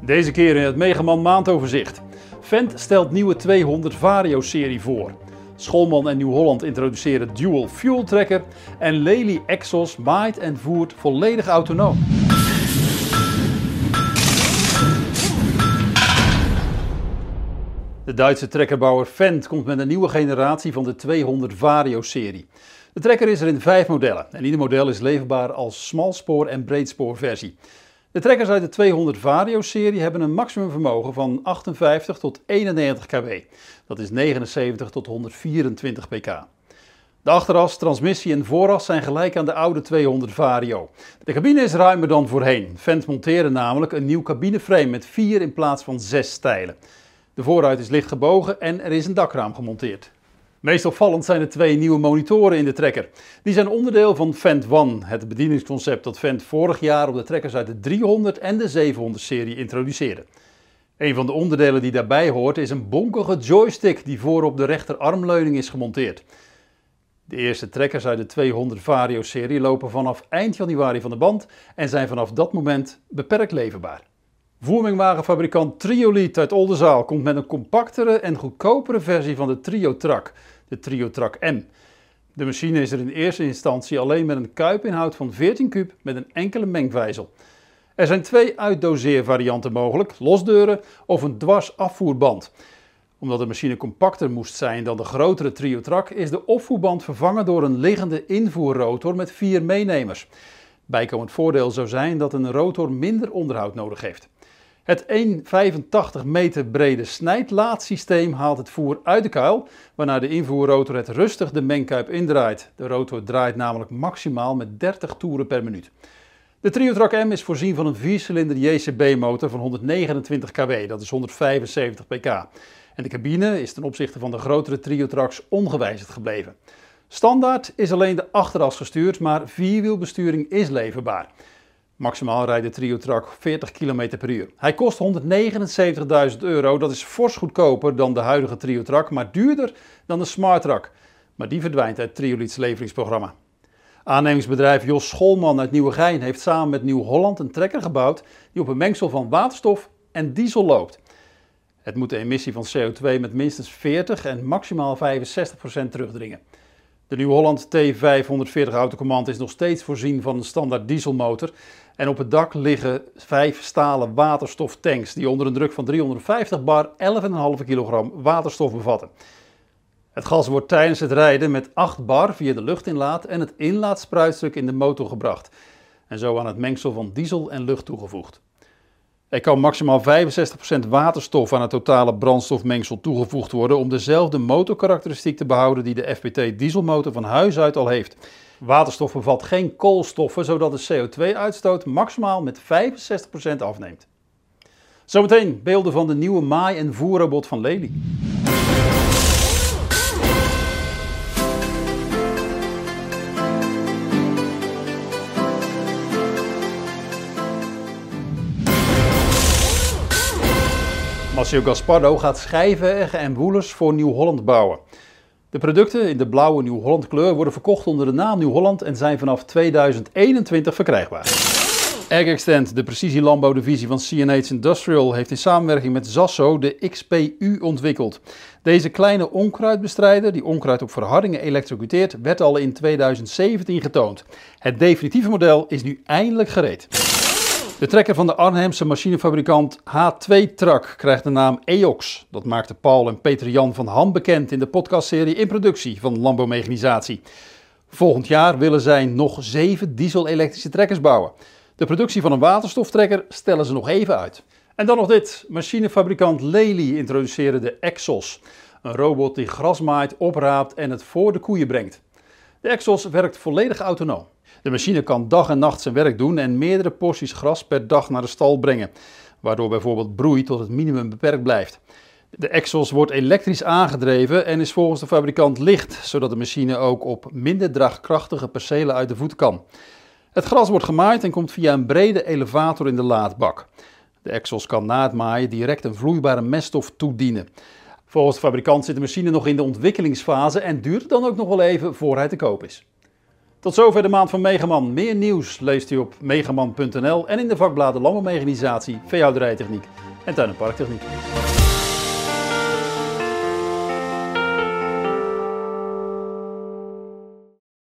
Deze keer in het Megaman maandoverzicht. Fendt stelt nieuwe 200 Vario-serie voor. Schoolman en Nieuw-Holland introduceren Dual Fuel Tracker. En Lely Exos maait en voert volledig autonoom. De Duitse trekkerbouwer Fendt komt met een nieuwe generatie van de 200 Vario-serie. De trekker is er in vijf modellen en ieder model is leverbaar als smalspoor- en breedspoorversie. De trekkers uit de 200 Vario-serie hebben een maximumvermogen van 58 tot 91 kW. Dat is 79 tot 124 pk. De achteras, transmissie en vooras zijn gelijk aan de oude 200 Vario. De cabine is ruimer dan voorheen. Fendt monteren namelijk een nieuw cabineframe met 4 in plaats van 6 stijlen. De voorruit is licht gebogen en er is een dakraam gemonteerd. Meest opvallend zijn de twee nieuwe monitoren in de trekker. Die zijn onderdeel van Fendt One, het bedieningsconcept dat Fendt vorig jaar op de trekkers uit de 300 en de 700 serie introduceerde. Een van de onderdelen die daarbij hoort is een bonkige joystick die voor op de rechterarmleuning is gemonteerd. De eerste trekkers uit de 200 Vario-serie lopen vanaf eind januari van de band en zijn vanaf dat moment beperkt leverbaar. Voermingwagenfabrikant Trioliet uit Oldenzaal komt met een compactere en goedkopere versie van de Trio-Trak, de Trio-Trak M. De machine is er in eerste instantie alleen met een kuipinhoud van 14 kub met een enkele mengvijzel. Er zijn twee uitdoseervarianten mogelijk, losdeuren of een dwars afvoerband. Omdat de machine compacter moest zijn dan de grotere Trio-Trak is de opvoerband vervangen door een liggende invoerrotor met vier meenemers. Bijkomend voordeel zou zijn dat een rotor minder onderhoud nodig heeft. Het 1,85 meter brede snijdlaadsysteem haalt het voer uit de kuil, waarna de invoerrotor het rustig de mengkuip indraait. De rotor draait namelijk maximaal met 30 toeren per minuut. De Triotrak M is voorzien van een 4-cilinder JCB-motor van 129 kW, dat is 175 pk. En de cabine is ten opzichte van de grotere Triotraks ongewijzigd gebleven. Standaard is alleen de achteras gestuurd, maar vierwielbesturing is leverbaar. Maximaal rijdt de Trio 40 km per uur. Hij kost 179.000 euro. Dat is fors goedkoper dan de huidige Trio maar duurder dan de Smart Maar die verdwijnt uit Triolits leveringsprogramma. Aannemingsbedrijf Jos Scholman uit Nieuwegein heeft samen met Nieuw-Holland een trekker gebouwd die op een mengsel van waterstof en diesel loopt. Het moet de emissie van CO2 met minstens 40 en maximaal 65% terugdringen. De Nieuw-Holland T540 autocommand is nog steeds voorzien van een standaard dieselmotor. En op het dak liggen vijf stalen waterstoftanks die onder een druk van 350 bar 11,5 kilogram waterstof bevatten. Het gas wordt tijdens het rijden met 8 bar via de luchtinlaat en het inlaatspruitstuk in de motor gebracht. En zo aan het mengsel van diesel en lucht toegevoegd. Er kan maximaal 65% waterstof aan het totale brandstofmengsel toegevoegd worden om dezelfde motorkarakteristiek te behouden die de FPT dieselmotor van huis uit al heeft. Waterstof bevat geen koolstoffen, zodat de CO2-uitstoot maximaal met 65% afneemt. Zometeen beelden van de nieuwe maai- en voerrobot van Lely. Massimo Gaspardo gaat schijven en woelers voor Nieuw-Holland bouwen. De producten in de blauwe Nieuw-Holland kleur worden verkocht onder de naam Nieuw-Holland en zijn vanaf 2021 verkrijgbaar. Extend, de precisielandbouwdivisie van CNH Industrial, heeft in samenwerking met Zasso de XPU ontwikkeld. Deze kleine onkruidbestrijder, die onkruid op verhardingen elektrocuteert, werd al in 2017 getoond. Het definitieve model is nu eindelijk gereed. De trekker van de Arnhemse machinefabrikant H2 Truck krijgt de naam EOX. Dat maakte Paul en Peter Jan van Ham bekend in de podcastserie In Productie van Landbouwmechanisatie. Volgend jaar willen zij nog zeven diesel-elektrische trekkers bouwen. De productie van een waterstoftrekker stellen ze nog even uit. En dan nog dit. Machinefabrikant Lely introduceerde de Exos. Een robot die gras maait, opraapt en het voor de koeien brengt. De Exos werkt volledig autonoom. De machine kan dag en nacht zijn werk doen en meerdere porties gras per dag naar de stal brengen, waardoor bijvoorbeeld broei tot het minimum beperkt blijft. De Exos wordt elektrisch aangedreven en is volgens de fabrikant licht, zodat de machine ook op minder draagkrachtige percelen uit de voet kan. Het gras wordt gemaaid en komt via een brede elevator in de laadbak. De Exos kan na het maaien direct een vloeibare meststof toedienen. Volgens de fabrikant zit de machine nog in de ontwikkelingsfase en duurt dan ook nog wel even voor hij te koop is. Tot zover de maand van Megaman. Meer nieuws leest u op megaman.nl en in de vakbladen Landbouwmechanisatie, Veehouderijtechniek en Tuin- en Parktechniek.